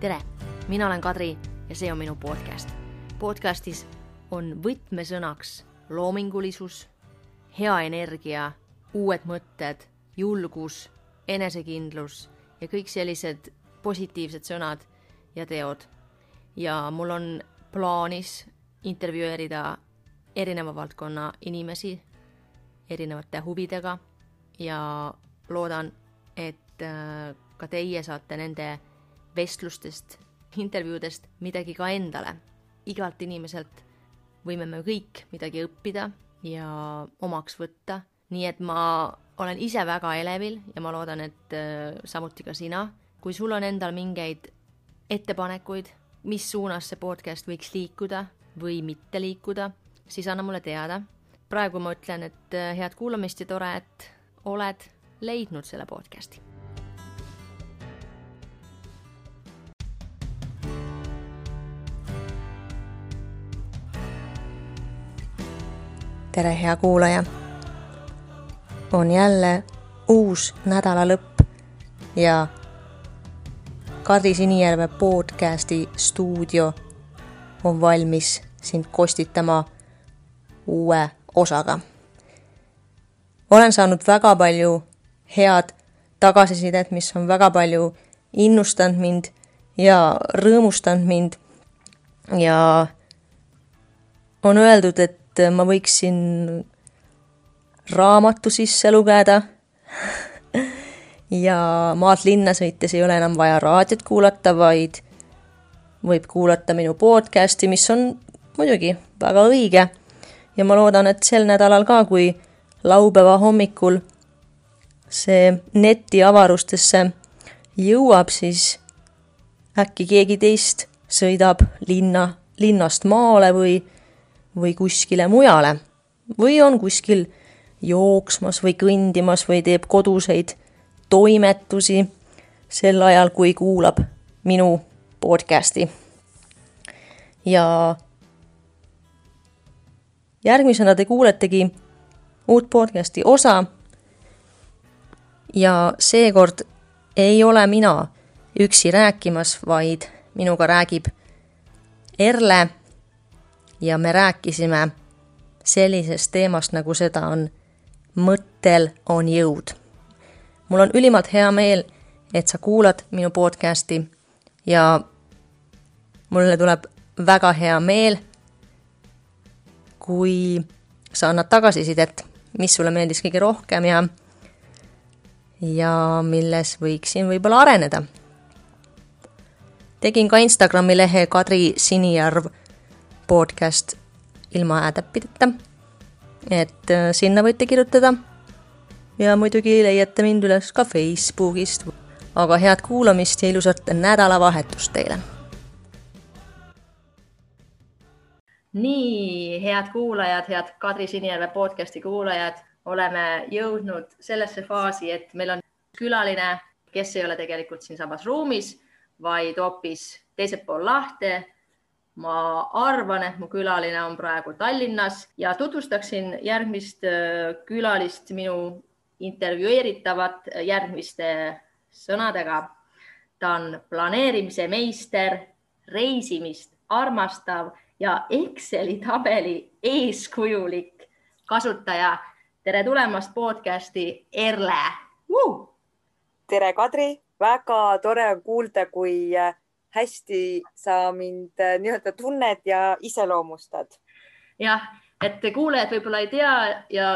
tere, mina olen Kadri ja see on minu podcast. podcastis on võtmesõnaks loomingulisus, hea energia, uued mõtted, julgus, enesekindlus ja kõik sellised positiivsed sõnad ja teod. ja mul on plaanis intervjueerida erineva valdkonna inimesi erinevate huvidega ja loodan, et äh, ka teie saate nende vestlustest, intervjuudest midagi ka endale. igalt inimeselt võime me kõik midagi õppida ja omaks võtta, nii et ma olen ise väga elevil ja ma loodan, et äh, samuti ka sina. kui sul on endal mingeid ettepanekuid, mis suunas see podcast võiks liikuda või mitte liikuda, siis anna mulle teada. praegu ma ütlen, et äh, head kuulamist ja tore, et oled leidnud selle podcasti tere, hea kuulaja. on jälle uus nädala lõpp ja Kadri Sinijärve podcasti stuudio on valmis sind kostitama uue osaga. olen saanud väga palju head tagasisidet, mis on väga palju innustanud mind ja rõõmustanud mind ja on öeldud, et et ma võiksin raamatu sisse lugeda ja maalt linna sõites ei ole enam vaja raadiot kuulata, vaid võib kuulata minu podcast'i, mis on muidugi väga õige. ja ma loodan, et sel nädalal ka, kui laupäeva hommikul see netiavarustesse jõuab, siis äkki keegi teist sõidab linna, linnast maale või või kuskile mujale või on kuskil jooksmas või kõndimas või teeb koduseid toimetusi sel ajal, kui kuulab minu podcasti. ja järgmisena te kuuletegi uut podcasti osa. ja seekord ei ole mina üksi rääkimas, vaid minuga räägib Erle ja me rääkisime sellisest teemast, nagu seda on mõttel on jõud. mul on ülimalt hea meel, et sa kuulad minu podcasti ja mulle tuleb väga hea meel, kui sa annad tagasisidet, mis sulle meeldis kõige rohkem ja ja milles võiksin võib-olla areneda. tegin ka Instagrami lehe Kadri Sinijärv podcast ilma häätäppideta. et äh, sinna võite kirjutada. ja muidugi leiate mind üles ka Facebookist. aga head kuulamist ja ilusat nädalavahetust teile. nii, head kuulajad, head Kadri Sinijärve podcasti kuulajad, oleme jõudnud sellesse faasi, et meil on külaline, kes ei ole tegelikult siinsamas ruumis, vaid hoopis teisel pool lahte ma arvan, et mu külaline on praegu Tallinnas ja tutvustaksin järgmist äh, külalist, minu intervjueeritavat järgmiste sõnadega. ta on planeerimise meister, reisimist armastav ja Exceli tabeli eeskujulik kasutaja. tere tulemast podcasti, Erle uh!. tere, Kadri, väga tore on kuulda, kui äh, hästi sa mind äh, nii-öelda tunned ja iseloomustad. jah, et kuulajad võib-olla ei tea ja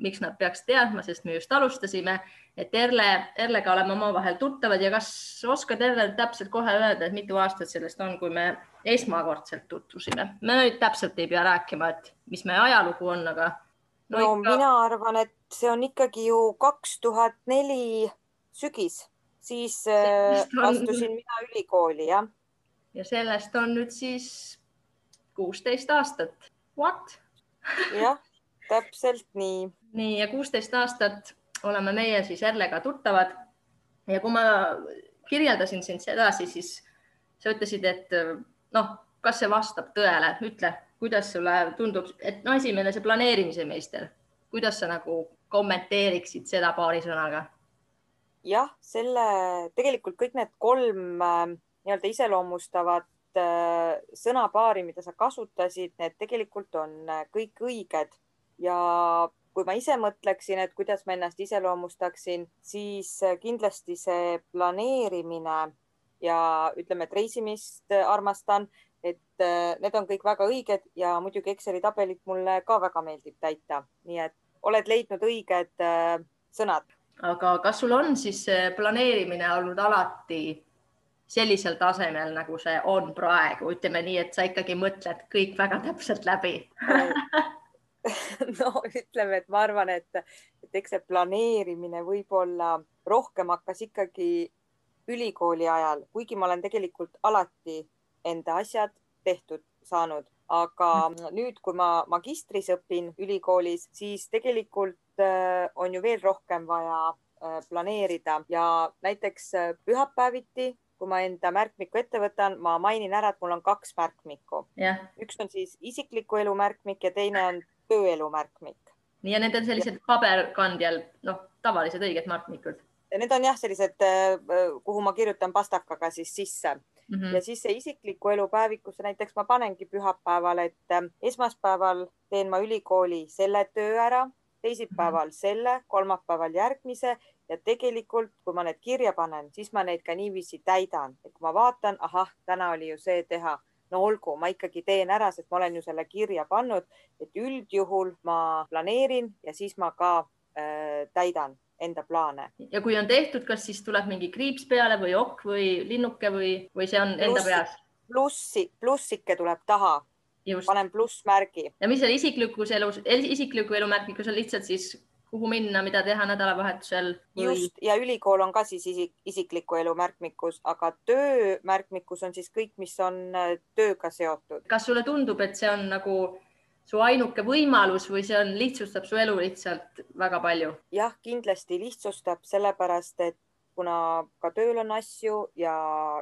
miks nad peaks teadma, sest me just alustasime, et Erle, Erlega oleme omavahel tuttavad ja kas oskad Erle täpselt kohe öelda, et mitu aastat sellest on, kui me esmakordselt tutvusime? me nüüd täpselt ei pea rääkima, et mis meie ajalugu on, aga no, no ikka... mina arvan, et see on ikkagi ju kaks tuhat neli sügis siis äh, astusin mina ülikooli, jah. ja sellest on nüüd siis kuusteist aastat. What jah, täpselt nii. nii ja kuusteist aastat oleme meie siis Erlega tuttavad. ja kui ma kirjeldasin sind edasi, siis sa ütlesid, et noh, kas see vastab tõele, ütle, kuidas sulle tundub, et no esimene, see planeerimise meister, kuidas sa nagu kommenteeriksid seda paari sõnaga? Jah, selle tegelikult kõik need kolm äh, nii-öelda iseloomustavat äh, sõnapaari, mida sa kasutasid, need tegelikult on äh, kõik õiged ja kui ma ise mõtleksin, et kuidas ma ennast iseloomustaksin, siis kindlasti see planeerimine ja ütleme, et reisimist armastan, et need on kõik väga õiged ja muidugi Exceli tabelit mulle ka väga meeldib täita, nii et oled leidnud õiged sõnad. Aga kas sul on siis planeerimine olnud alati sellisel tasemel, nagu see on praegu, ütleme nii, et sa ikkagi mõtled kõik väga täpselt läbi. No ütleme, et ma arvan, et, et eks see planeerimine võib-olla rohkem hakkas ikkagi ülikooli ajal, kuigi ma olen tegelikult alati enda asjad tehtud saanud, aga nüüd, kui ma magistris õpin ülikoolis, siis tegelikult on ju veel rohkem vaja äh, planeerida ja näiteks äh, pühapäeviti kui ma enda märkmiku ette võtan, ma mainin ära, et mul on kaks märkmikku üks on siis isikliku elu märkmik ja teine on tööelu märkmik. nii ja need on sellised ja. paberkandjal, noh, tavalised õiged märkmikud. Need on jah, sellised, äh, kuhu ma kirjutan pastakaga siis sisse mm. -hmm. ja siis see isikliku elu päevikusse näiteks ma panengi pühapäeval, et äh, esmaspäeval teen ma ülikooli selle töö ära, teisipäeval selle, kolmapäeval järgmise ja tegelikult, kui ma need kirja panen, siis ma neid ka niiviisi täidan, et kui ma vaatan, ahah, täna oli ju see teha, no olgu, ma ikkagi teen ära, sest ma olen ju selle kirja pannud, et üldjuhul ma planeerin ja siis ma ka äh, täidan enda plaane. ja kui on tehtud, kas siis tuleb mingi kriips peale või okk või linnuke või, või see on enda Plussi, peas? plussi, plussike tuleb taha. Panen plussmärgi. ja mis seal isiklikus elus, isikliku elu märkmikus on lihtsalt siis kuhu minna, mida teha nädalavahetusel või...? just ja ülikool on ka siis isik, isikliku elu märkmikus, aga töö märkmikus on siis kõik, mis on äh, tööga seotud. kas sulle tundub, et see on nagu su ainuke võimalus või see on, lihtsustab su elu lihtsalt väga palju? jah, kindlasti lihtsustab, sellepärast et kuna ka tööl on asju ja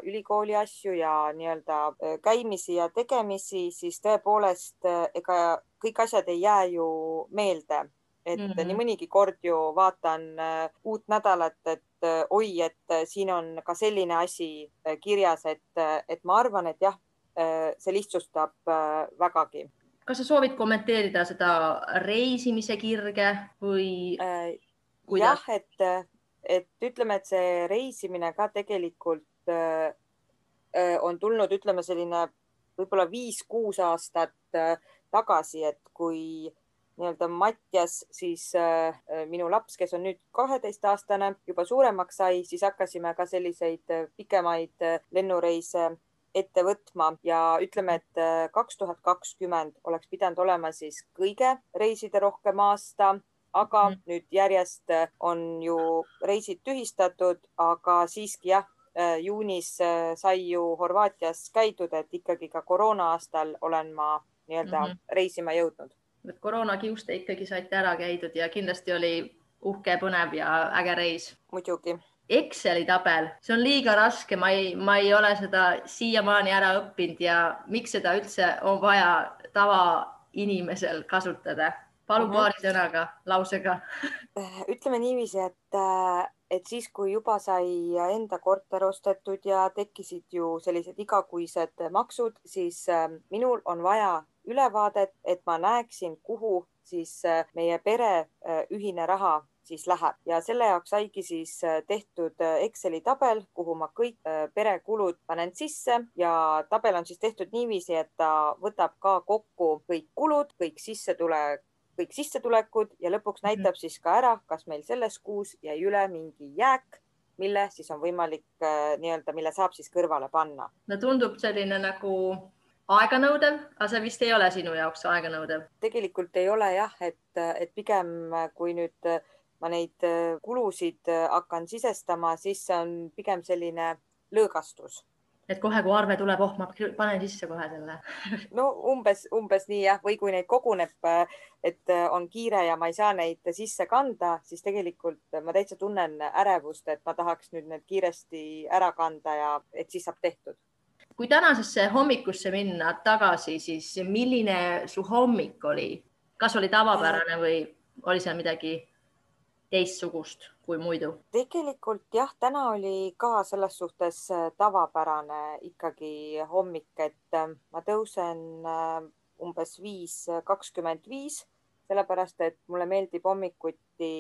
ülikooli asju ja nii-öelda äh, käimisi ja tegemisi, siis tõepoolest äh, ega kõik asjad ei jää ju meelde et mm -hmm. nii mõnigi kord ju vaatan äh, uut nädalat, et oi, et siin on ka selline asi kirjas, et, et ma arvan, et jah, see lihtsustab vägagi. kas sa soovid kommenteerida seda reisimise kirge või äh,? jah, et, et ütleme, et see reisimine ka tegelikult äh, on tulnud, ütleme selline võib-olla viis-kuus aastat äh, tagasi, et kui nii-öelda Mattias, siis äh, minu laps, kes on nüüd kaheteistaastane, juba suuremaks sai, siis hakkasime ka selliseid äh, pikemaid äh, lennureise ette võtma. Ja ütleme, et äh, kaks tuhat kakskümmend oleks pidanud olema siis kõige reiside rohkem aasta, aga mm. nüüd järjest äh, on ju reisid tühistatud, aga siiski jah, juunis sai ju Horvaatias käidud, et ikkagi ka koroona aastal olen ma nii-öelda mm -hmm. reisima jõudnud et koroonakiuste ikkagi saite ära käidud ja kindlasti oli uhke, põnev ja äge reis. muidugi. Exceli tabel, see on liiga raske, ma ei, ma ei ole seda siiamaani ära õppinud ja miks seda üldse on vaja tavainimesel kasutada? Palun paari sõnaga, lausega. Ütleme niiviisi, et, et siis, kui juba sai enda korter ostetud ja tekkisid ju sellised igakuised maksud, siis äh, minul on vaja ülevaadet, et ma näeksin, kuhu siis äh, meie pere äh, ühine raha siis läheb. Ja selle jaoks saigi siis äh, tehtud Exceli tabel, kuhu ma kõik perekulud panen sisse. Ja tabel on siis tehtud niiviisi, et ta võtab ka kokku kõik kulud, kõik sissetulek, kõik sissetulekud ja lõpuks mhm. näitab siis ka ära, kas meil selles kuus jäi üle mingi jääk mille siis on võimalik nii-öelda, mille saab siis kõrvale panna. no tundub selline nagu aeganõudev, aga see vist ei ole sinu jaoks aeganõudev? tegelikult ei ole jah, et, et pigem kui nüüd ma neid kulusid hakkan sisestama, siis see on pigem selline lõõgastus. Et kohe, kui arve tuleb, oh, ma panen sisse kohe selle. No umbes, umbes nii jah, või kui neid koguneb, et on kiire ja ma ei saa neid sisse kanda, siis tegelikult ma täitsa tunnen ärevust, et ma tahaks nüüd need kiiresti ära kanda ja et siis saab tehtud. Kui tänasesse hommikusse minna tagasi, siis milline su hommik oli, kas oli tavapärane või oli seal midagi teistsugust kui muidu? tegelikult jah, täna oli ka selles suhtes tavapärane ikkagi hommik, et ma tõusen umbes viis kakskümmend viis sellepärast et mulle meeldib hommikuti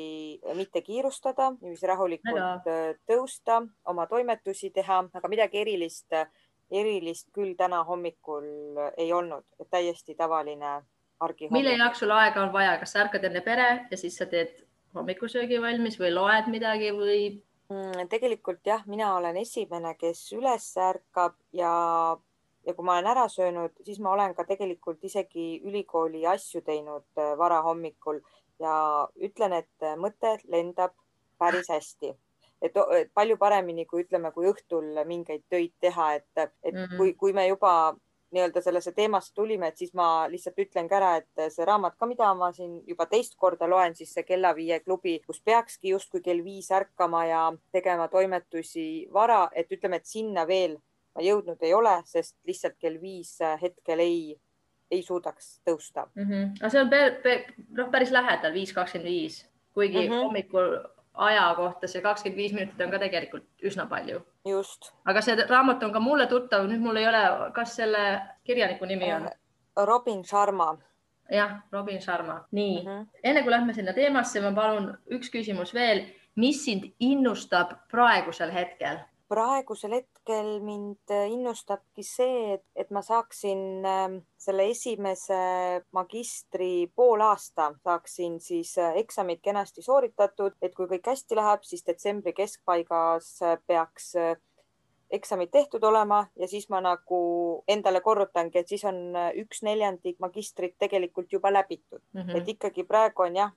mitte kiirustada, niiviisi rahulikult Hello. tõusta, oma toimetusi teha, aga midagi erilist, erilist küll täna hommikul ei olnud, täiesti tavaline argihommik. mille jaoks sul aega on vaja, kas sa ärkad enne pere ja siis sa teed hommikusöögi valmis või loed midagi või? Mm, tegelikult jah, mina olen esimene, kes üles ärkab ja ja kui ma olen ära söönud, siis ma olen ka tegelikult isegi ülikooli asju teinud äh, varahommikul ja ütlen, et äh, mõte lendab päris hästi. et palju paremini, kui ütleme, kui õhtul mingeid töid teha, et, et mm -hmm. kui, kui me juba nii-öelda sellesse teemasse tulime, et siis ma lihtsalt ütlen ka ära, et see raamat ka, mida ma siin juba teist korda loen, siis see Kella viie klubi, kus peakski justkui kell viis ärkama ja tegema toimetusi vara, et ütleme, et sinna veel ma jõudnud ei ole, sest lihtsalt kell viis hetkel ei, ei suudaks tõusta mm. -hmm. aga see on noh, päris lähedal, viis kakskümmend viis, kuigi mm -hmm. hommikul aja kohta see kakskümmend viis minutit on ka tegelikult üsna palju. just. aga see raamat on ka mulle tuttav, nüüd mul ei ole, kas selle kirjaniku nimi on? Äh, Robin Sharma. jah, Robin Sharma. nii mm, -hmm. enne kui lähme sinna teemasse, ma palun üks küsimus veel, mis sind innustab praegusel hetkel? Praegusel hetkel mind äh, innustabki see, et, et ma saaksin ähm, selle esimese magistri poolaasta, saaksin siis äh, eksamid kenasti sooritatud, et kui kõik hästi läheb, siis detsembri keskpaigas äh, peaks eksamid tehtud olema ja siis ma nagu endale korrutangi, et siis on üks neljandik magistrit tegelikult juba läbitud mm. -hmm. et ikkagi praegu on jah,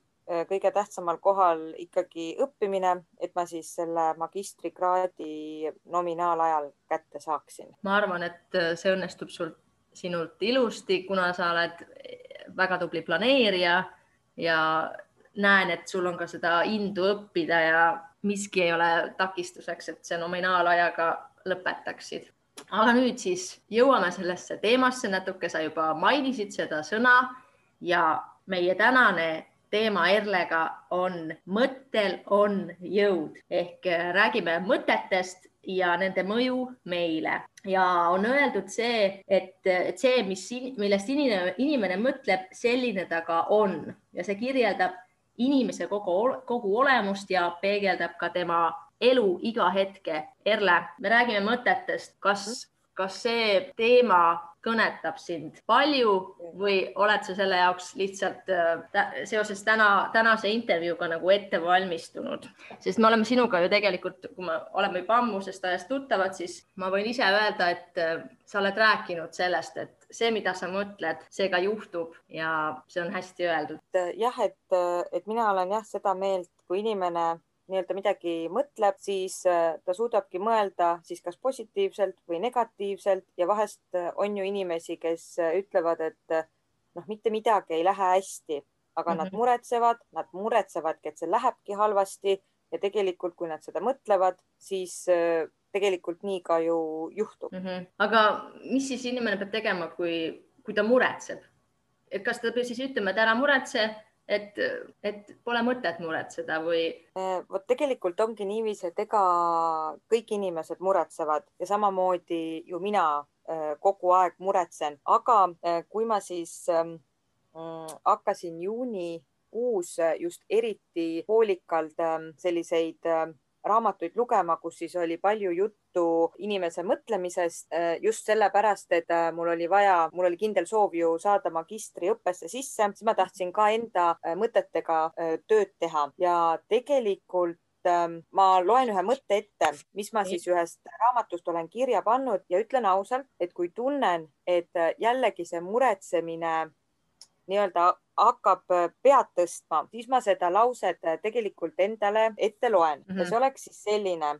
kõige tähtsamal kohal ikkagi õppimine, et ma siis selle magistrikraadi nominaalajal kätte saaksin. ma arvan, et äh, see õnnestub sul, sinult ilusti, kuna sa oled väga tubli planeerija ja näen, et sul on ka seda indu õppida ja miski ei ole takistuseks, et see nominaalajaga lõpetaksid. aga nüüd siis jõuame sellesse teemasse natuke, sa juba mainisid seda sõna ja meie tänane teema Erlega on mõttel on jõud ehk äh, räägime mõtetest ja nende mõju meile. Ja on öeldud see, et, see, mis, millest inimene, inimene mõtleb, selline ta ka on. Ja see kirjeldab inimese kogu, kogu olemust ja peegeldab ka tema elu iga hetke. Erle, me räägime mõtetest, kas, kas see teema kõnetab sind palju või oled sa selle jaoks lihtsalt äh, seoses täna, tänase intervjuuga nagu ette valmistunud? sest me oleme sinuga ju tegelikult, kui me oleme juba ammusest ajast tuttavad, siis ma võin ise öelda, et äh, sa oled rääkinud sellest, et see, mida sa mõtled, see ka juhtub ja see on hästi öeldud. jah, et, et mina olen jah seda meelt, kui inimene nii-öelda midagi mõtleb, siis äh, ta suudabki mõelda siis kas positiivselt või negatiivselt ja vahest äh, on ju inimesi, kes äh, ütlevad, et noh, mitte midagi ei lähe hästi, aga mm -hmm. nad muretsevad, nad muretsevadki, et see lähebki halvasti ja tegelikult, kui nad seda mõtlevad, siis tegelikult nii ka ju juhtub mm. -hmm. aga mis siis inimene peab tegema, kui, kui ta muretseb? et kas ta peab siis ütlema, et ära muretse et, et pole mõtet muretseda või? Äh, vot tegelikult ongi niiviisi, et ega kõik inimesed muretsevad ja samamoodi ju mina äh, kogu aeg muretsen, aga äh, kui ma siis ähm, mm, hakkasin juunikuus just eriti hoolikalt ähm, selliseid ähm, raamatuid lugema, kus siis oli palju juttu inimese mõtlemisest äh, just sellepärast, et äh, mul oli vaja, mul oli kindel soov ju saada magistriõppesse sisse, siis ma tahtsin ka enda äh, mõtetega tööd teha. Ja tegelikult ähm, ma loen ühe mõtte ette, mis ma siis ühest raamatust olen kirja pannud ja ütlen ausalt, et kui tunnen, et jällegi see muretsemine nii-öelda hakkab äh, pead tõstma, siis ma seda lauset äh, tegelikult endale ette loen mm -hmm. ja see oleks siis selline,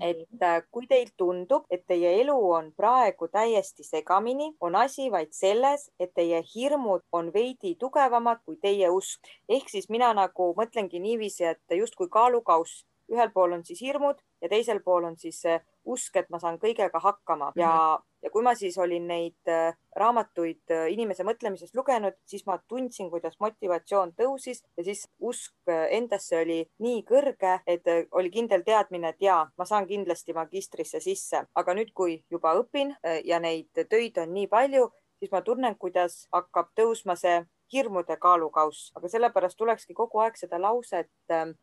et äh, kui teil tundub, et teie elu on praegu täiesti segamini, on asi vaid selles, et teie hirmud on veidi tugevamad kui teie usk. ehk siis mina nagu mõtlengi niiviisi, et justkui kaalukauss ühel pool on siis hirmud ja teisel pool on siis usk, et ma saan kõigega hakkama ja mm, -hmm. ja kui ma siis olin neid äh, raamatuid äh, inimese mõtlemisest lugenud, siis ma tundsin, kuidas motivatsioon tõusis ja siis usk äh, endasse oli nii kõrge, et oli kindel teadmine, et jaa, ma saan kindlasti magistrisse sisse, aga nüüd, kui juba õpin ja neid töid on nii palju, siis ma tunnen, kuidas hakkab tõusma see hirmude kaalukauss, aga sellepärast tulekski kogu aeg seda lauset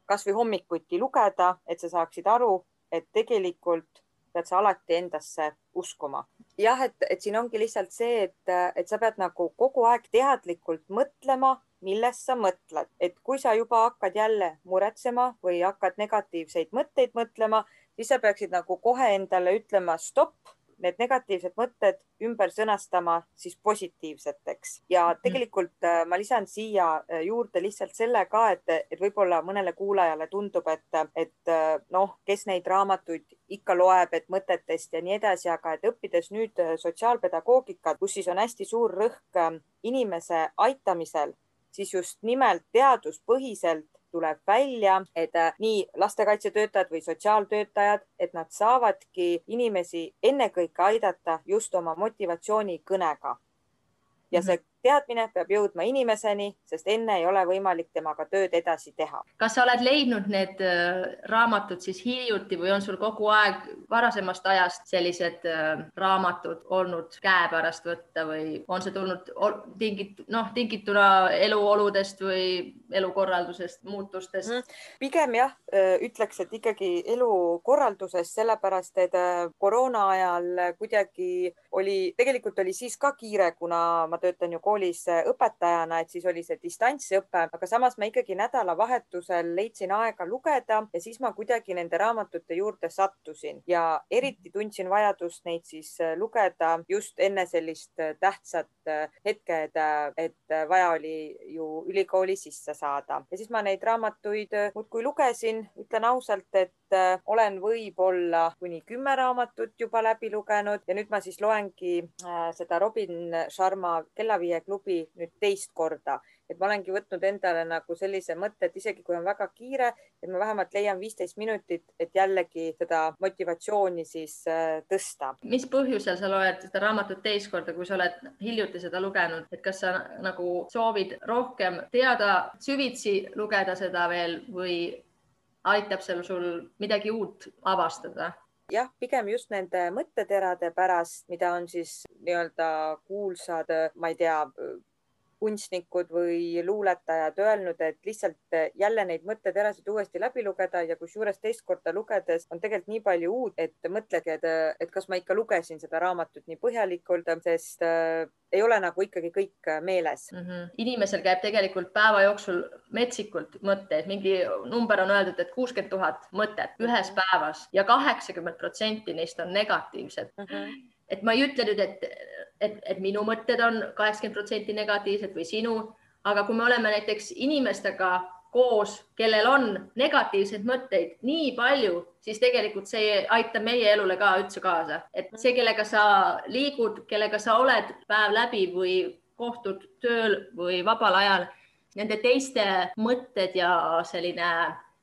kasvõi hommikuti lugeda, et sa saaksid aru, et tegelikult pead sa alati endasse uskuma. jah, et, et siin ongi lihtsalt see, et, et sa pead nagu kogu aeg teadlikult mõtlema, millest sa mõtled, et kui sa juba hakkad jälle muretsema või hakkad negatiivseid mõtteid mõtlema, siis sa peaksid nagu kohe endale ütlema stopp need negatiivsed mõtted ümber sõnastama siis positiivseteks ja mhm. tegelikult äh, ma lisan siia äh, juurde lihtsalt selle ka, et, et võib-olla mõnele kuulajale tundub, et, et äh, noh, kes neid raamatuid ikka loeb, et mõtetest ja nii edasi, aga et õppides nüüd sotsiaalpedagoogikat, kus siis on hästi suur rõhk inimese aitamisel, siis just nimelt teaduspõhiselt tuleb välja, et äh, nii lastekaitsetöötajad või sotsiaaltöötajad, et nad saavadki inimesi ennekõike aidata just oma motivatsioonikõnega. ja see mhm teadmine peab jõudma inimeseni, sest enne ei ole võimalik temaga tööd edasi teha. kas sa oled leidnud need äh, raamatud siis hiljuti või on sul kogu aeg varasemast ajast sellised äh, raamatud olnud käepärast võtta või on see tulnud tingit-, noh, tingituna eluoludest või elukorraldusest, muutustest mm,? pigem jah, äh, ütleks, et ikkagi elukorraldusest, sellepärast et koroona ajal kuidagi oli, tegelikult oli siis ka kiire, kuna ma töötan ju koolis koolis õpetajana, et siis oli see distantsõpe, aga samas ma ikkagi nädalavahetusel leidsin aega lugeda ja siis ma kuidagi nende raamatute juurde sattusin. Ja eriti tundsin vajadust neid siis lugeda just enne sellist tähtsat hetke, et, et vaja oli ju ülikooli sisse saada. Ja siis ma neid raamatuid muudkui lugesin, ütlen ausalt, et olen võib-olla kuni kümme raamatut juba läbi lugenud ja nüüd ma siis loengi äh, seda Robin Sharma Kellaviie klubi nüüd teist korda, et ma olengi võtnud endale nagu sellise mõtte, et isegi kui on väga kiire, et ma vähemalt leian viisteist minutit, et jällegi seda motivatsiooni siis äh, tõsta. mis põhjusel sa loed seda raamatut teist korda, kui sa oled hiljuti seda lugenud, et kas sa nagu soovid rohkem teada, süvitsi lugeda seda veel või aitab seal sul midagi uut avastada? jah, pigem just nende mõtteterade pärast, mida on siis nii-öelda kuulsad, ma ei tea, kunstnikud või luuletajad öelnud, et lihtsalt jälle neid mõtteterasid uuesti läbi lugeda ja kusjuures teist korda lugedes on tegelikult nii palju uut, et mõtledki, et, et kas ma ikka lugesin seda raamatut nii põhjalikult, sest äh, ei ole nagu ikkagi kõik meeles mm. -hmm. inimesel käib tegelikult päeva jooksul metsikult mõtteid, mingi number on öeldud, et kuuskümmend tuhat mõtet ühes mhm. päevas ja kaheksakümmend protsenti neist on negatiivsed mm. -hmm et ma ei ütle nüüd, et, et, et minu mõtted on kaheksakümmend protsenti negatiivsed või sinu, aga kui me oleme näiteks inimestega koos, kellel on negatiivseid mõtteid nii palju, siis tegelikult see aitab meie elule ka üldse kaasa, et see, kellega sa liigud, kellega sa oled päev läbi või kohtud tööl või vabal ajal, nende teiste mõtted ja selline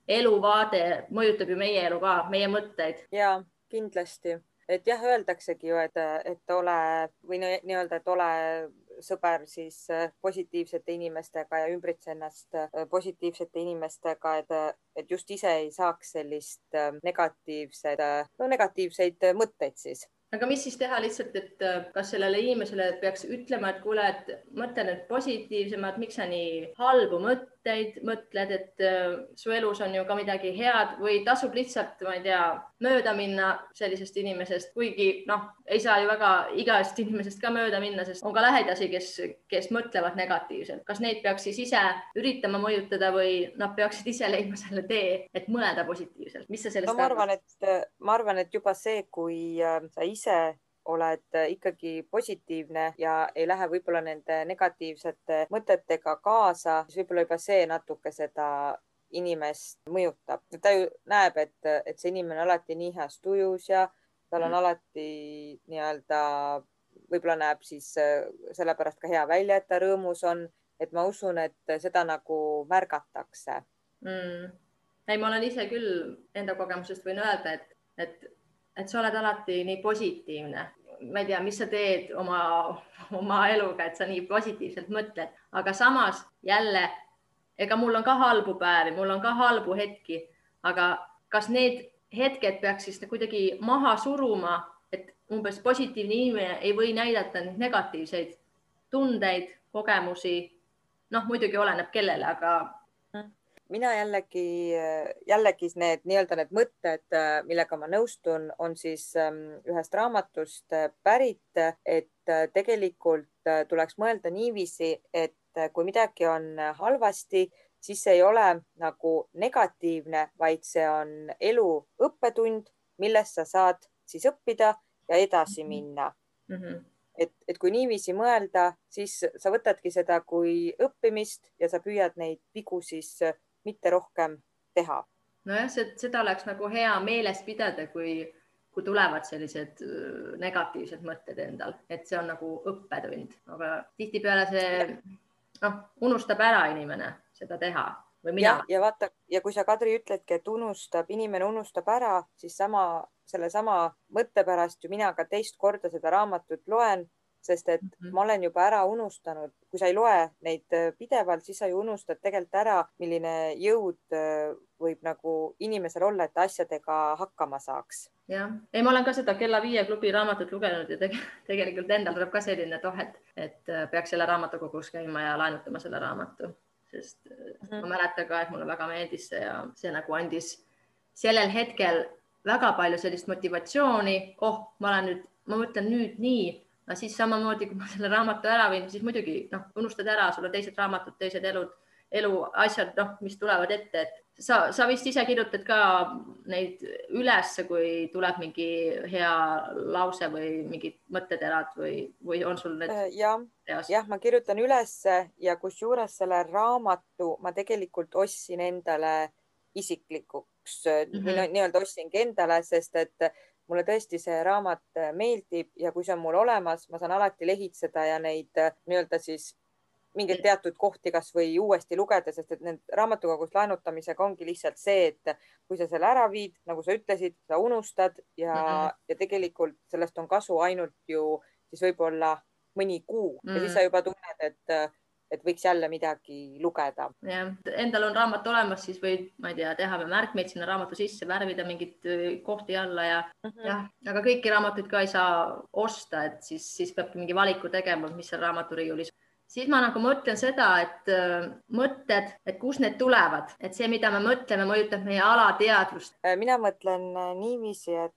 eluvaade mõjutab ju meie elu ka, meie mõtteid. ja kindlasti et jah, öeldaksegi ju, et, et ole või nii-öelda, et ole sõber siis äh, positiivsete inimestega ja ümbritse ennast äh, positiivsete inimestega, et, et just ise ei saaks sellist äh, negatiivsed, no negatiivseid mõtteid siis aga mis siis teha lihtsalt, et kas sellele inimesele peaks ütlema, et kuule, et mõtle nüüd positiivsemalt, miks sa nii halbu mõtteid, mõtled, et äh, su elus on ju ka midagi head või tasub lihtsalt, ma ei tea, mööda minna sellisest inimesest, kuigi noh, ei saa ju väga igast inimesest ka mööda minna, sest on ka lähedasi, kes, kes mõtlevad negatiivselt. kas neid peaks siis ise üritama mõjutada või nad peaksid ise leidma selle tee, et mõelda positiivselt, mis sa sellest no, ma arvan, et ma arvan, et juba see, kui äh, sa ise oled ikkagi positiivne ja ei lähe võib-olla nende negatiivsete mõtetega kaasa, siis võib-olla juba see natuke seda inimest mõjutab. ta ju näeb, et, et see inimene on alati nii heas tujus ja tal on mm. alati nii-öelda, võib-olla näeb siis äh, sellepärast ka hea välja, et ta rõõmus on, et ma usun, et seda nagu märgatakse mm ei, ma olen ise küll enda kogemusest võin öelda, et, et, et sa oled alati nii positiivne. ma ei tea, mis sa teed oma, oma eluga, et sa nii positiivselt mõtled, aga samas jälle, ega mul on ka halbu päevi, mul on ka halbu hetki, aga kas need hetked peaks siis kuidagi maha suruma, et umbes positiivne inimene ei või näidata neid negatiivseid tundeid, kogemusi. noh, muidugi oleneb kellele, aga mina jällegi, jällegi need nii-öelda need mõtted, millega ma nõustun, on siis ähm, ühest raamatust äh, pärit, et äh, tegelikult äh, tuleks mõelda niiviisi, et kui midagi on halvasti, siis see ei ole nagu negatiivne, vaid see on elu õppetund, millest sa saad siis õppida ja edasi mhm. minna mm. -hmm et, et kui niiviisi mõelda, siis sa võtadki seda kui õppimist ja sa püüad neid vigu siis mitte rohkem teha. nojah, seda oleks nagu hea meeles pidada, kui, kui tulevad sellised negatiivsed mõtted endal, et see on nagu õppetund, aga tihtipeale see noh, unustab ära inimene seda teha või mina. ja vaata ja kui sa, Kadri, ütledki, et unustab, inimene unustab ära, siis sama, sellesama mõtte pärast ju mina ka teist korda seda raamatut loen sest et mm -hmm. ma olen juba ära unustanud, kui sa ei loe neid äh, pidevalt, siis sa ju unustad tegelikult ära, milline jõud äh, võib nagu inimesel olla, et asjadega hakkama saaks. jah, ei, ma olen ka seda Kella viie klubi raamatut lugenud ja tege, tegelikult endal tuleb ka selline, et oh, et, et äh, peaks jälle raamatukogus käima ja laenutama selle raamatu, sest mm -hmm. ma mäletan ka, et mulle väga meeldis see ja see nagu andis sellel hetkel väga palju sellist motivatsiooni, oh, ma olen nüüd, ma mõtlen nüüd nii aga siis samamoodi, kui ma selle raamatu ära viin, siis muidugi noh, unustad ära, sul on teised raamatud, teised elud, eluasjad, noh, mis tulevad ette, et sa, sa vist ise kirjutad ka neid ülesse, kui tuleb mingi hea lause või mingid mõtteterad või, või on sul need? Äh, jah, jah, ma kirjutan ülesse ja kusjuures selle raamatu ma tegelikult ostsin endale isiklikuks mm -hmm. nii-öelda ostsingi endale, sest et mulle tõesti see raamat äh, meeldib ja kui see on mul olemas, ma saan alati lehitseda ja neid äh, nii-öelda siis mingeid teatud kohti kasvõi uuesti lugeda, sest et need raamatukogust laenutamisega ongi lihtsalt see, et kui sa selle ära viid, nagu sa ütlesid, sa unustad ja mm, -hmm. ja tegelikult sellest on kasu ainult ju siis võib-olla mõni kuu mm -hmm. ja siis sa mm. juba tunned, et äh, et võiks jälle midagi lugeda. jah, endal on raamat olemas, siis võid, ma ei tea, teha märkmeid sinna raamatu sisse, värvida mingeid kohti alla ja mm -hmm. jah, aga kõiki raamatuid ka ei saa osta, et siis, siis peabki mingi valiku tegema, mis seal raamaturiiulis siis ma nagu mõtlen seda, et mõtted, et kust need tulevad, et see, mida me mõtleme, mõjutab meie alateadvust. mina mõtlen niiviisi, et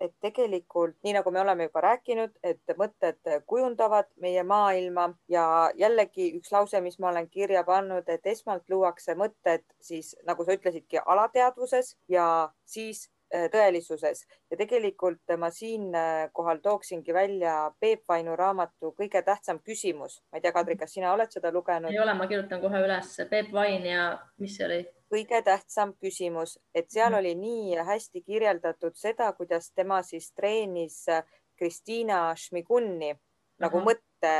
et tegelikult nii nagu me oleme juba rääkinud, et mõtted kujundavad meie maailma ja jällegi üks lause, mis ma olen kirja pannud, et esmalt luuakse mõtted siis nagu sa ütlesidki alateadvuses ja siis äh, tõelisuses ja tegelikult ma siinkohal tooksingi välja Peep Vainu raamatu Kõige tähtsam küsimus. ma ei tea, Kadri, kas sina oled seda lugenud? ei ole, ma kirjutan kohe üles. Peep Vain ja mis see oli? Kõige tähtsam küsimus, et seal mm. oli nii hästi kirjeldatud seda, kuidas tema siis treenis Kristiina Šmigunni nagu Aha. mõtte,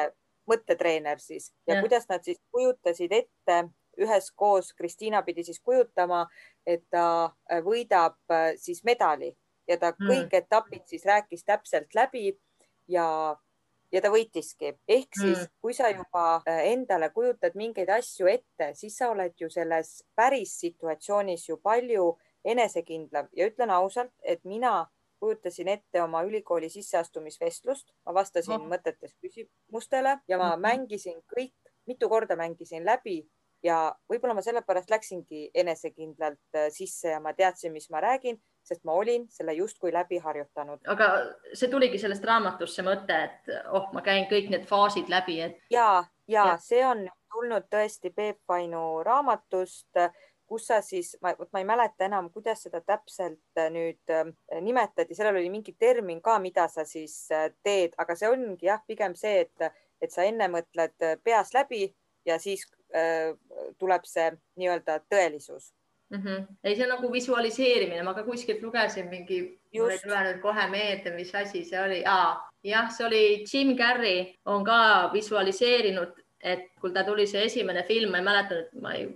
mõttetreener siis ja, ja kuidas nad siis kujutasid ette üheskoos, Kristiina pidi siis kujutama, et ta võidab siis medali ja ta mm. kõik etapid siis rääkis täpselt läbi ja ja ta võitiski. ehk siis mm., kui sa juba äh, endale kujutad mingeid asju ette, siis sa oled ju selles päris situatsioonis ju palju enesekindlam ja ütlen ausalt, et mina kujutasin ette oma ülikooli sisseastumisvestlust, ma vastasin oh. mõtetes küsimustele ja ma -hmm. mängisin kõik, mitu korda mängisin läbi ja võib-olla ma sellepärast läksingi enesekindlalt äh, sisse ja ma teadsin, mis ma räägin sest ma olin selle justkui läbi harjutanud. aga see tuligi sellest raamatust, see mõte, et oh, ma käin kõik need faasid läbi, et. ja, ja, ja see on tulnud tõesti Peep Vainu raamatust, kus sa siis, ma, ei mäleta enam, kuidas seda täpselt äh, nüüd äh, nimetati, sellel oli mingi termin ka, mida sa siis äh, teed, aga see ongi jah, pigem see, et, et sa enne mõtled peas läbi ja siis äh, tuleb see nii-öelda tõelisus mm. -hmm. ei, see on nagu visualiseerimine, ma ka kuskilt lugesin mingi, mul ei tule nüüd kohe meelde, mis asi see oli ah,. jah, see oli Jim Carrey on ka visualiseerinud, et kui ta tuli see esimene film, ma ei mäleta nüüd, ma ei,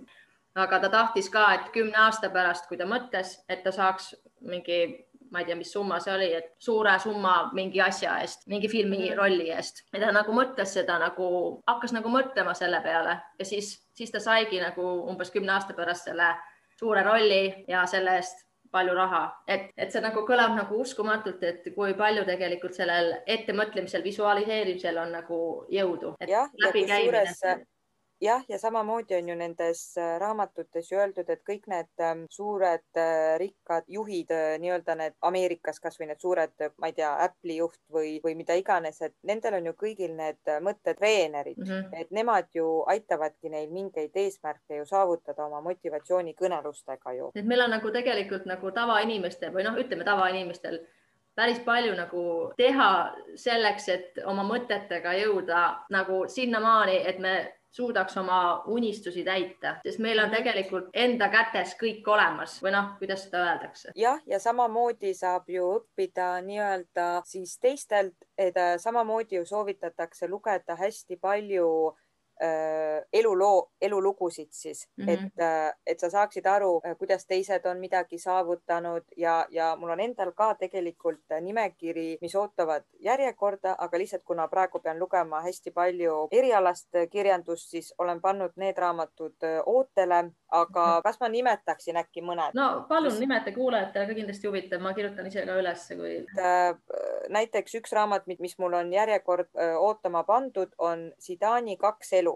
aga ta tahtis ka, et kümne aasta pärast, kui ta mõtles, et ta saaks mingi ma ei tea, mis summa see oli, et suure summa mingi asja eest, mingi filmi mhm. rolli eest. ja ta nagu mõtles seda nagu, hakkas nagu mõtlema selle peale ja siis, siis ta saigi nagu umbes kümne aasta pärast selle suure rolli ja selle eest palju raha, et, et see nagu kõlab nagu uskumatult, et kui palju tegelikult sellel ettemõtlemisel, visualiseerimisel on nagu jõudu. jah, ja kusjuures jah, ja samamoodi on ju nendes äh, raamatutes ju öeldud, et kõik need ähm, suured äh, rikkad juhid, äh, nii-öelda need Ameerikas kasvõi need suured, ma ei tea, Apple'i juht või, või mida iganes, et nendel on ju kõigil need mõttetreenerid mm, -hmm. et nemad ju aitavadki neil mingeid eesmärke ju saavutada oma motivatsioonikõnelustega ju. et meil on nagu tegelikult nagu tavainimestel või noh, ütleme tavainimestel päris palju nagu teha selleks, et oma mõtetega jõuda nagu sinnamaani, et me suudaks oma unistusi täita, sest meil on tegelikult enda kätes kõik olemas või noh, kuidas seda öeldakse? jah, ja samamoodi saab ju õppida nii-öelda siis teistelt, et äh, samamoodi ju soovitatakse lugeda hästi palju eluloo, elulugusid siis mm, -hmm. et, äh, et sa saaksid aru, äh, kuidas teised on midagi saavutanud ja, ja mul on endal ka tegelikult nimekiri, mis ootavad järjekorda, aga lihtsalt kuna praegu pean lugema hästi palju erialast kirjandust, siis olen pannud need raamatud ootele, aga -hmm. kas ma nimetaksin äkki mõned? no palun siis... nimeta, kuulajatele ka kindlasti huvitav, ma kirjutan ise ka ülesse, kui. näiteks üks raamat, mis mul on järjekord ootama pandud, on Zidani kaks elu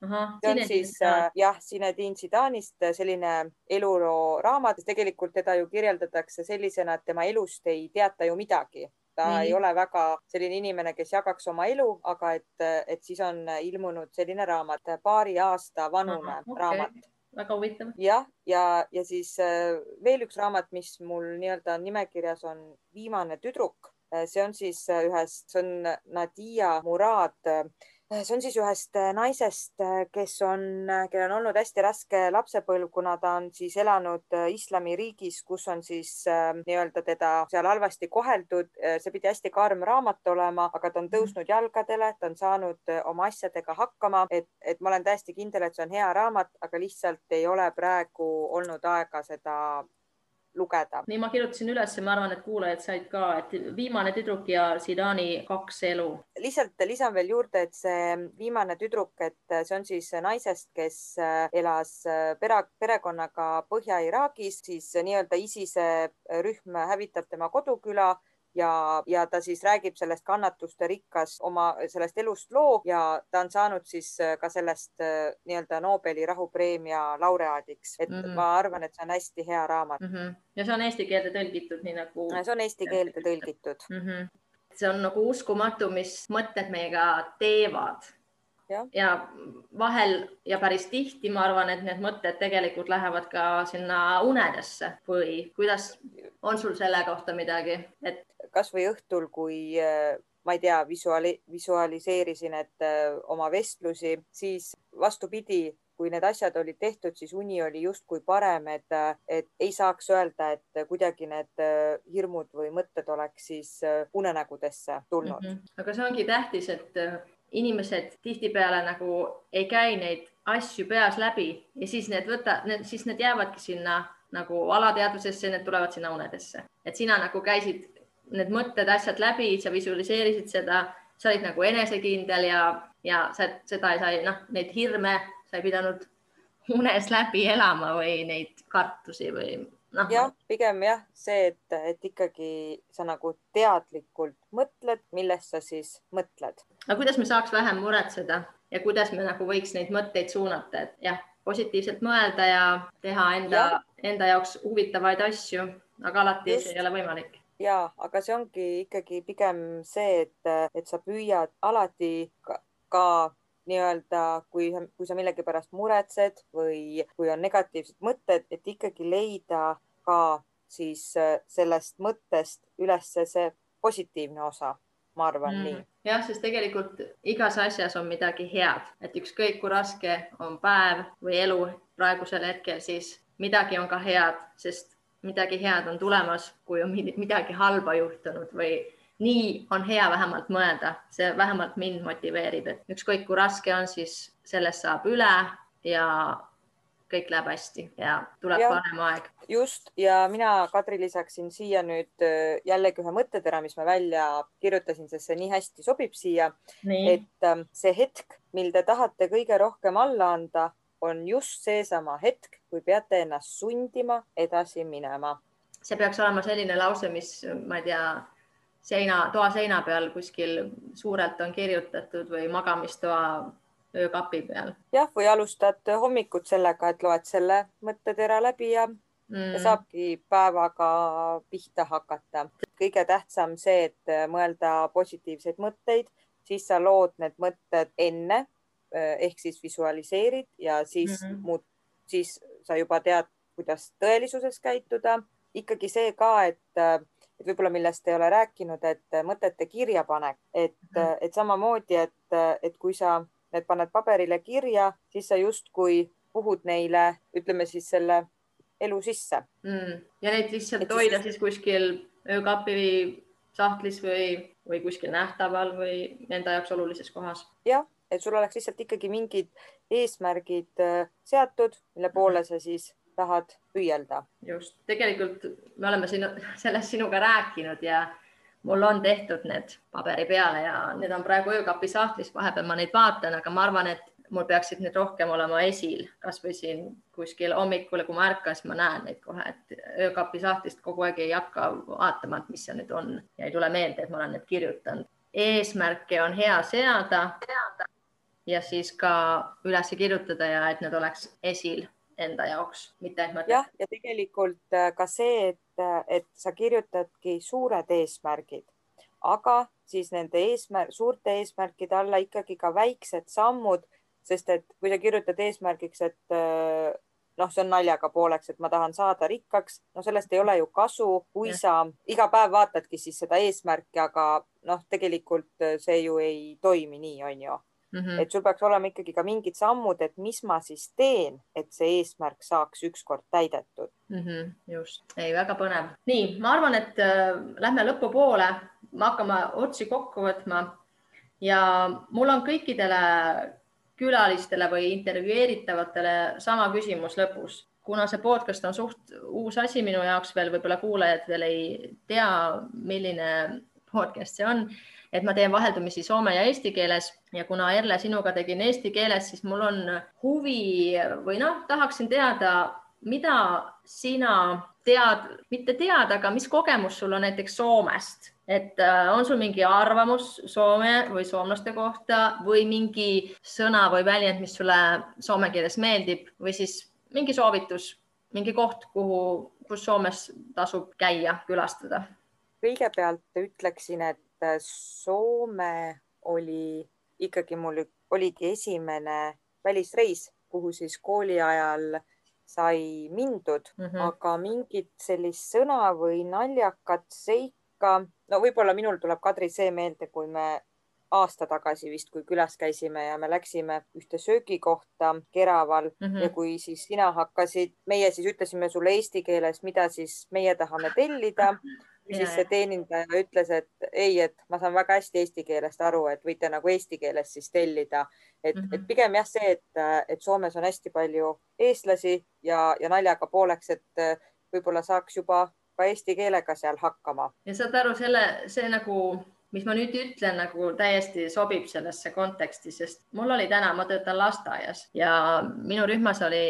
see on siis äh, jah, Zinedine Zidanist äh, selline eluloo raamat, tegelikult teda ju kirjeldatakse sellisena, et tema elust ei teata ju midagi. ta mm ei ole väga selline inimene, kes jagaks oma elu, aga et, et siis on ilmunud selline raamat, paari aasta vanune Aha, okay. raamat väga huvitav. jah, ja, ja siis äh, veel üks raamat, mis mul nii-öelda nimekirjas on Viimane tüdruk. see on siis ühest, see on Nadia Murad Äh, see on siis ühest äh, naisest, äh, kes on, kellel on olnud hästi raske lapsepõlv, kuna ta on siis elanud islamiriigis, kus on siis nii-öelda teda seal halvasti koheldud. see pidi hästi karm raamat olema, aga ta on mhm. tõusnud jalgadele, ta on saanud oma asjadega hakkama, et, et ma olen täiesti kindel, et see on hea raamat, aga lihtsalt ei ole praegu olnud aega seda lugeda. nii, ma kirjutasin üles ja ma arvan, et kuulajad said ka, et Viimane tüdruk ja Zidani kaks elu. lihtsalt lisan veel juurde, et see Viimane tüdruk, et see on siis naisest, kes elas pere, perekonnaga Põhja-Iraagis, siis nii-öelda ISISe rühm hävitab tema koduküla ja, ja ta siis räägib sellest kannatuste rikkas oma sellest elust loo ja ta on saanud siis äh, ka sellest äh, nii-öelda Nobeli rahupreemia laureaadiks, et mm -hmm. ma arvan, et see on hästi hea raamat mm. -hmm. ja see on eesti keelde tõlgitud, nii nagu. see on eesti keelde tõlgitud mm. -hmm. see on nagu uskumatu, mis mõtted meiega teevad Ja. ja vahel ja päris tihti ma arvan, et need mõtted tegelikult lähevad ka sinna unedesse või kuidas on sul selle kohta midagi, et kasvõi õhtul, kui äh, ma ei tea, visuaali-, visualiseerisin, et äh, oma vestlusi, siis vastupidi, kui need asjad olid tehtud, siis uni oli justkui parem, et, äh, et ei saaks öelda, et kuidagi need hirmud või mõtted oleks siis unenägudesse tulnud mm. -hmm. aga see ongi tähtis, et inimesed tihtipeale nagu ei käi neid asju peas läbi ja siis need võta, siis need jäävadki sinna nagu alateadvusesse, need tulevad sinna unedesse, et sina nagu käisid need mõtted, asjad läbi, sa visualiseerisid seda, sa olid nagu enesekindel ja, ja sa, seda ei saa, noh, neid hirme sa ei pidanud unes läbi elama või neid kartusi või noh. jah, pigem jah, see, et, et ikkagi sa nagu teadlikult mõtled, millest sa siis mõtled. aga kuidas me saaks vähem muretseda ja kuidas me nagu võiks neid mõtteid suunata, et jah, positiivselt mõelda ja teha enda, enda jaoks huvitavaid asju, aga alati Just. see ei ole võimalik ja, aga see ongi ikkagi pigem see, et, et sa püüad alati ka, ka nii-öelda, kui, kui sa millegipärast muretsed või kui on negatiivsed mõtted, et ikkagi leida ka siis äh, sellest mõttest üles see positiivne osa, ma arvan mm. nii. jah, sest tegelikult igas asjas on midagi head, et ükskõik kui raske on päev või elu praegusel hetkel, siis midagi on ka head, sest midagi head on tulemas, kui on midagi halba juhtunud või nii on hea vähemalt mõelda, see vähemalt mind motiveerib, et ükskõik kui raske on, siis sellest saab üle ja kõik läheb hästi ja tuleb Jah. parem aeg. just ja mina, Kadri, lisaksin siia nüüd äh, jällegi ühe mõttetera, mis ma välja kirjutasin, sest see nii hästi sobib siia. et ähm, see hetk, mil te tahate kõige rohkem alla anda, on just seesama hetk, kui peate ennast sundima edasi minema. see peaks olema selline lause, mis ma ei tea, seina, toa seina peal kuskil suurelt on kirjutatud või magamistoa öökapi peal jah, või alustad hommikut sellega, et loed selle mõttetera läbi ja mm. ja saabki päevaga pihta hakata. kõige tähtsam see, et mõelda positiivseid mõtteid, siis sa lood need mõtted enne ehk siis visualiseerid ja siis mm. -hmm. muud, siis sa juba tead, kuidas tõelisuses käituda. ikkagi see ka, et, et võib-olla millest ei ole rääkinud, et mõtete kirjapanek, et Mhm. -hmm. et samamoodi, et, et kui sa need paned paberile kirja, siis sa justkui puhud neile, ütleme siis selle elu sisse. mm. ja neid lihtsalt Et et siis- hoida siis kuskil öökapi sahtlis või, või kuskil nähtaval või enda jaoks olulises kohas. jah, et sul oleks lihtsalt ikkagi mingid eesmärgid äh, seatud, mille poole sa siis tahad püüelda. just, tegelikult me oleme siin sellest sinuga rääkinud ja mul on tehtud need paberi peale ja need on praegu öökapi sahtlis, vahepeal ma neid vaatan, aga ma arvan, et mul peaksid need rohkem olema esil, kasvõi siin kuskil hommikul, kui ma ärkan, siis ma näen neid kohe, et öökapi sahtlist kogu aeg ei hakka vaatama, et mis see nüüd on. Ja ei tule meelde, et ma olen need kirjutanud. eesmärke on hea seada. ja siis ka üles kirjutada ja et need oleks esil enda jaoks, mitte et ma jah, ja tegelikult äh, ka see, et, et sa kirjutadki suured eesmärgid, aga siis nende eesmärk, suurte eesmärkide alla ikkagi ka väiksed sammud, sest et kui sa kirjutad eesmärgiks, et äh, noh, see on naljaga pooleks, et ma tahan saada rikkaks, no sellest ei ole ju kasu, kui Jah. sa iga päev vaatadki siis seda eesmärki, aga noh, tegelikult äh, see ju ei toimi nii, on ju mm. -hmm. et sul peaks olema ikkagi ka mingid sammud, et mis ma siis teen, et see eesmärk saaks ükskord täidetud. mm. -hmm, just, ei, väga põnev. nii, ma arvan, et äh, lähme lõpupoole, me hakkame otsi kokku võtma ja mul on kõikidele külalistele või intervjueeritavatele sama küsimus lõpus. kuna see podcast on suht uus asi minu jaoks veel, võib-olla kuulajad veel ei tea, milline podcast see on, et ma teen vaheldumisi soome ja eesti keeles ja kuna Erle sinuga tegin eesti keeles, siis mul on huvi või noh, tahaksin teada, mida sina tead, mitte tead, aga mis kogemus sul on näiteks Soomest, et äh, on sul mingi arvamus Soome või soomlaste kohta või mingi sõna või väljend, mis sulle soome keeles meeldib või siis mingi soovitus, mingi koht, kuhu, kus Soomes tasub käia, külastada? kõigepealt ütleksin, et Soome oli ikkagi mul, oligi esimene välisreis, kuhu siis kooli ajal sai mindud mm, -hmm. aga mingit sellist sõna või naljakat seika, no võib-olla minul tuleb Kadri see meelde, kui me aasta tagasi vist, kui külas käisime ja me läksime ühte söögikohta Keraval mm. -hmm. ja kui siis sina hakkasid, meie siis ütlesime sulle eesti keeles, mida siis meie tahame tellida Ja, siis see teenindaja ütles, et ei, et ma saan väga hästi eesti keelest aru, et võite nagu eesti keeles siis tellida. et mm, Mhm. -hmm. et pigem jah, see, et, et Soomes on hästi palju eestlasi ja, ja naljaga pooleks, et võib-olla saaks juba ka eesti keelega seal hakkama. ja saad aru, selle, see nagu, mis ma nüüd ütlen, nagu täiesti sobib sellesse konteksti, sest mul oli täna, ma töötan lasteaias ja minu rühmas oli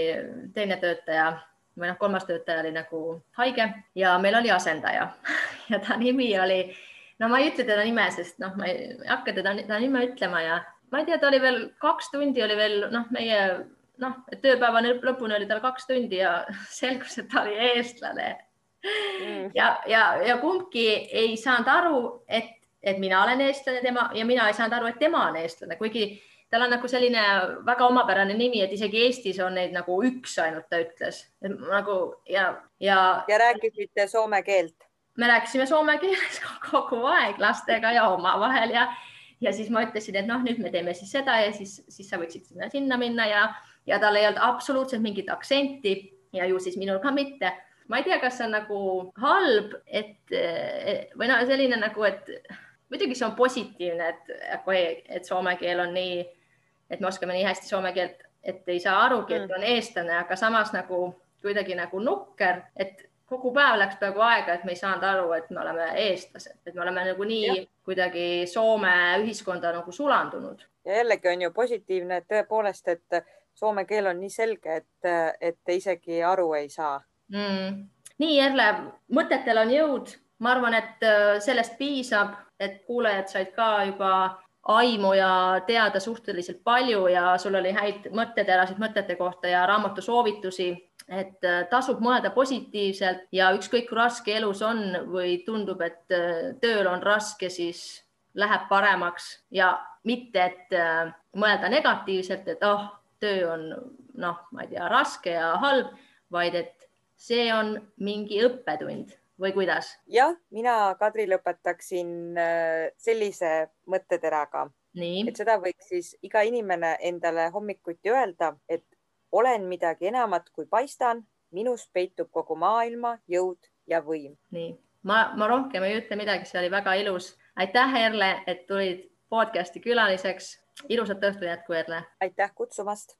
teine töötaja või noh, kolmas töötaja oli nagu haige ja meil oli asendaja ja ta nimi oli, no ma ei ütle teda nime, sest noh, ma ei hakka teda, ta nime ütlema ja ma ei tea, ta oli veel kaks tundi oli veel noh, meie noh, tööpäeva lõpuni oli tal kaks tundi ja selgus, et ta oli eestlane Mm. ja, ja, ja kumbki ei saanud aru, et, et mina olen eestlane tema ja mina ei saanud aru, et tema on eestlane, kuigi tal on nagu selline väga omapärane nimi, et isegi Eestis on neid nagu üks ainult, ta ütles nagu ja, ja. ja rääkisite soome keelt? me rääkisime soome keeles kogu aeg lastega ja omavahel ja, ja siis ma ütlesin, et noh, nüüd me teeme siis seda ja siis, siis sa võiksid sinna, sinna minna ja, ja tal ei olnud absoluutselt mingit aktsenti ja ju siis minul ka mitte ma ei tea, kas see on nagu halb, et või no selline nagu, et muidugi see on positiivne, et, et soome keel on nii, et me oskame nii hästi soome keelt, et ei saa arugi, et on eestlane, aga samas nagu kuidagi nagu nukker, et kogu päev läks peaaegu aega, et me ei saanud aru, et me oleme eestlased, et me oleme nagu nii ja. kuidagi Soome ühiskonda nagu sulandunud. ja jällegi on ju positiivne, tõepoolest, et soome keel on nii selge, et, et te isegi aru ei saa mm.. nii, Erle, mõtetel on jõud. ma arvan, et äh, sellest piisab, et kuulajad said ka juba aimu ja teada suhteliselt palju ja sul oli häid mõtteterasid mõtete kohta ja raamatu soovitusi et äh, tasub mõelda positiivselt ja ükskõik kui raske elus on või tundub, et äh, tööl on raske, siis läheb paremaks ja mitte, et äh, mõelda negatiivselt, et oh, töö on noh, ma ei tea, raske ja halb, vaid et see on mingi õppetund või kuidas? jah, mina, Kadri, lõpetaksin sellise mõtteteraga, et seda võiks siis iga inimene endale hommikuti öelda, et olen midagi enamat, kui paistan, minus peitub kogu maailma jõud ja võim. nii, ma, ma rohkem ei ütle midagi, see oli väga ilus. aitäh, Erle, et tulid podcasti külaliseks. ilusat õhtu jätku, Erle. aitäh kutsumast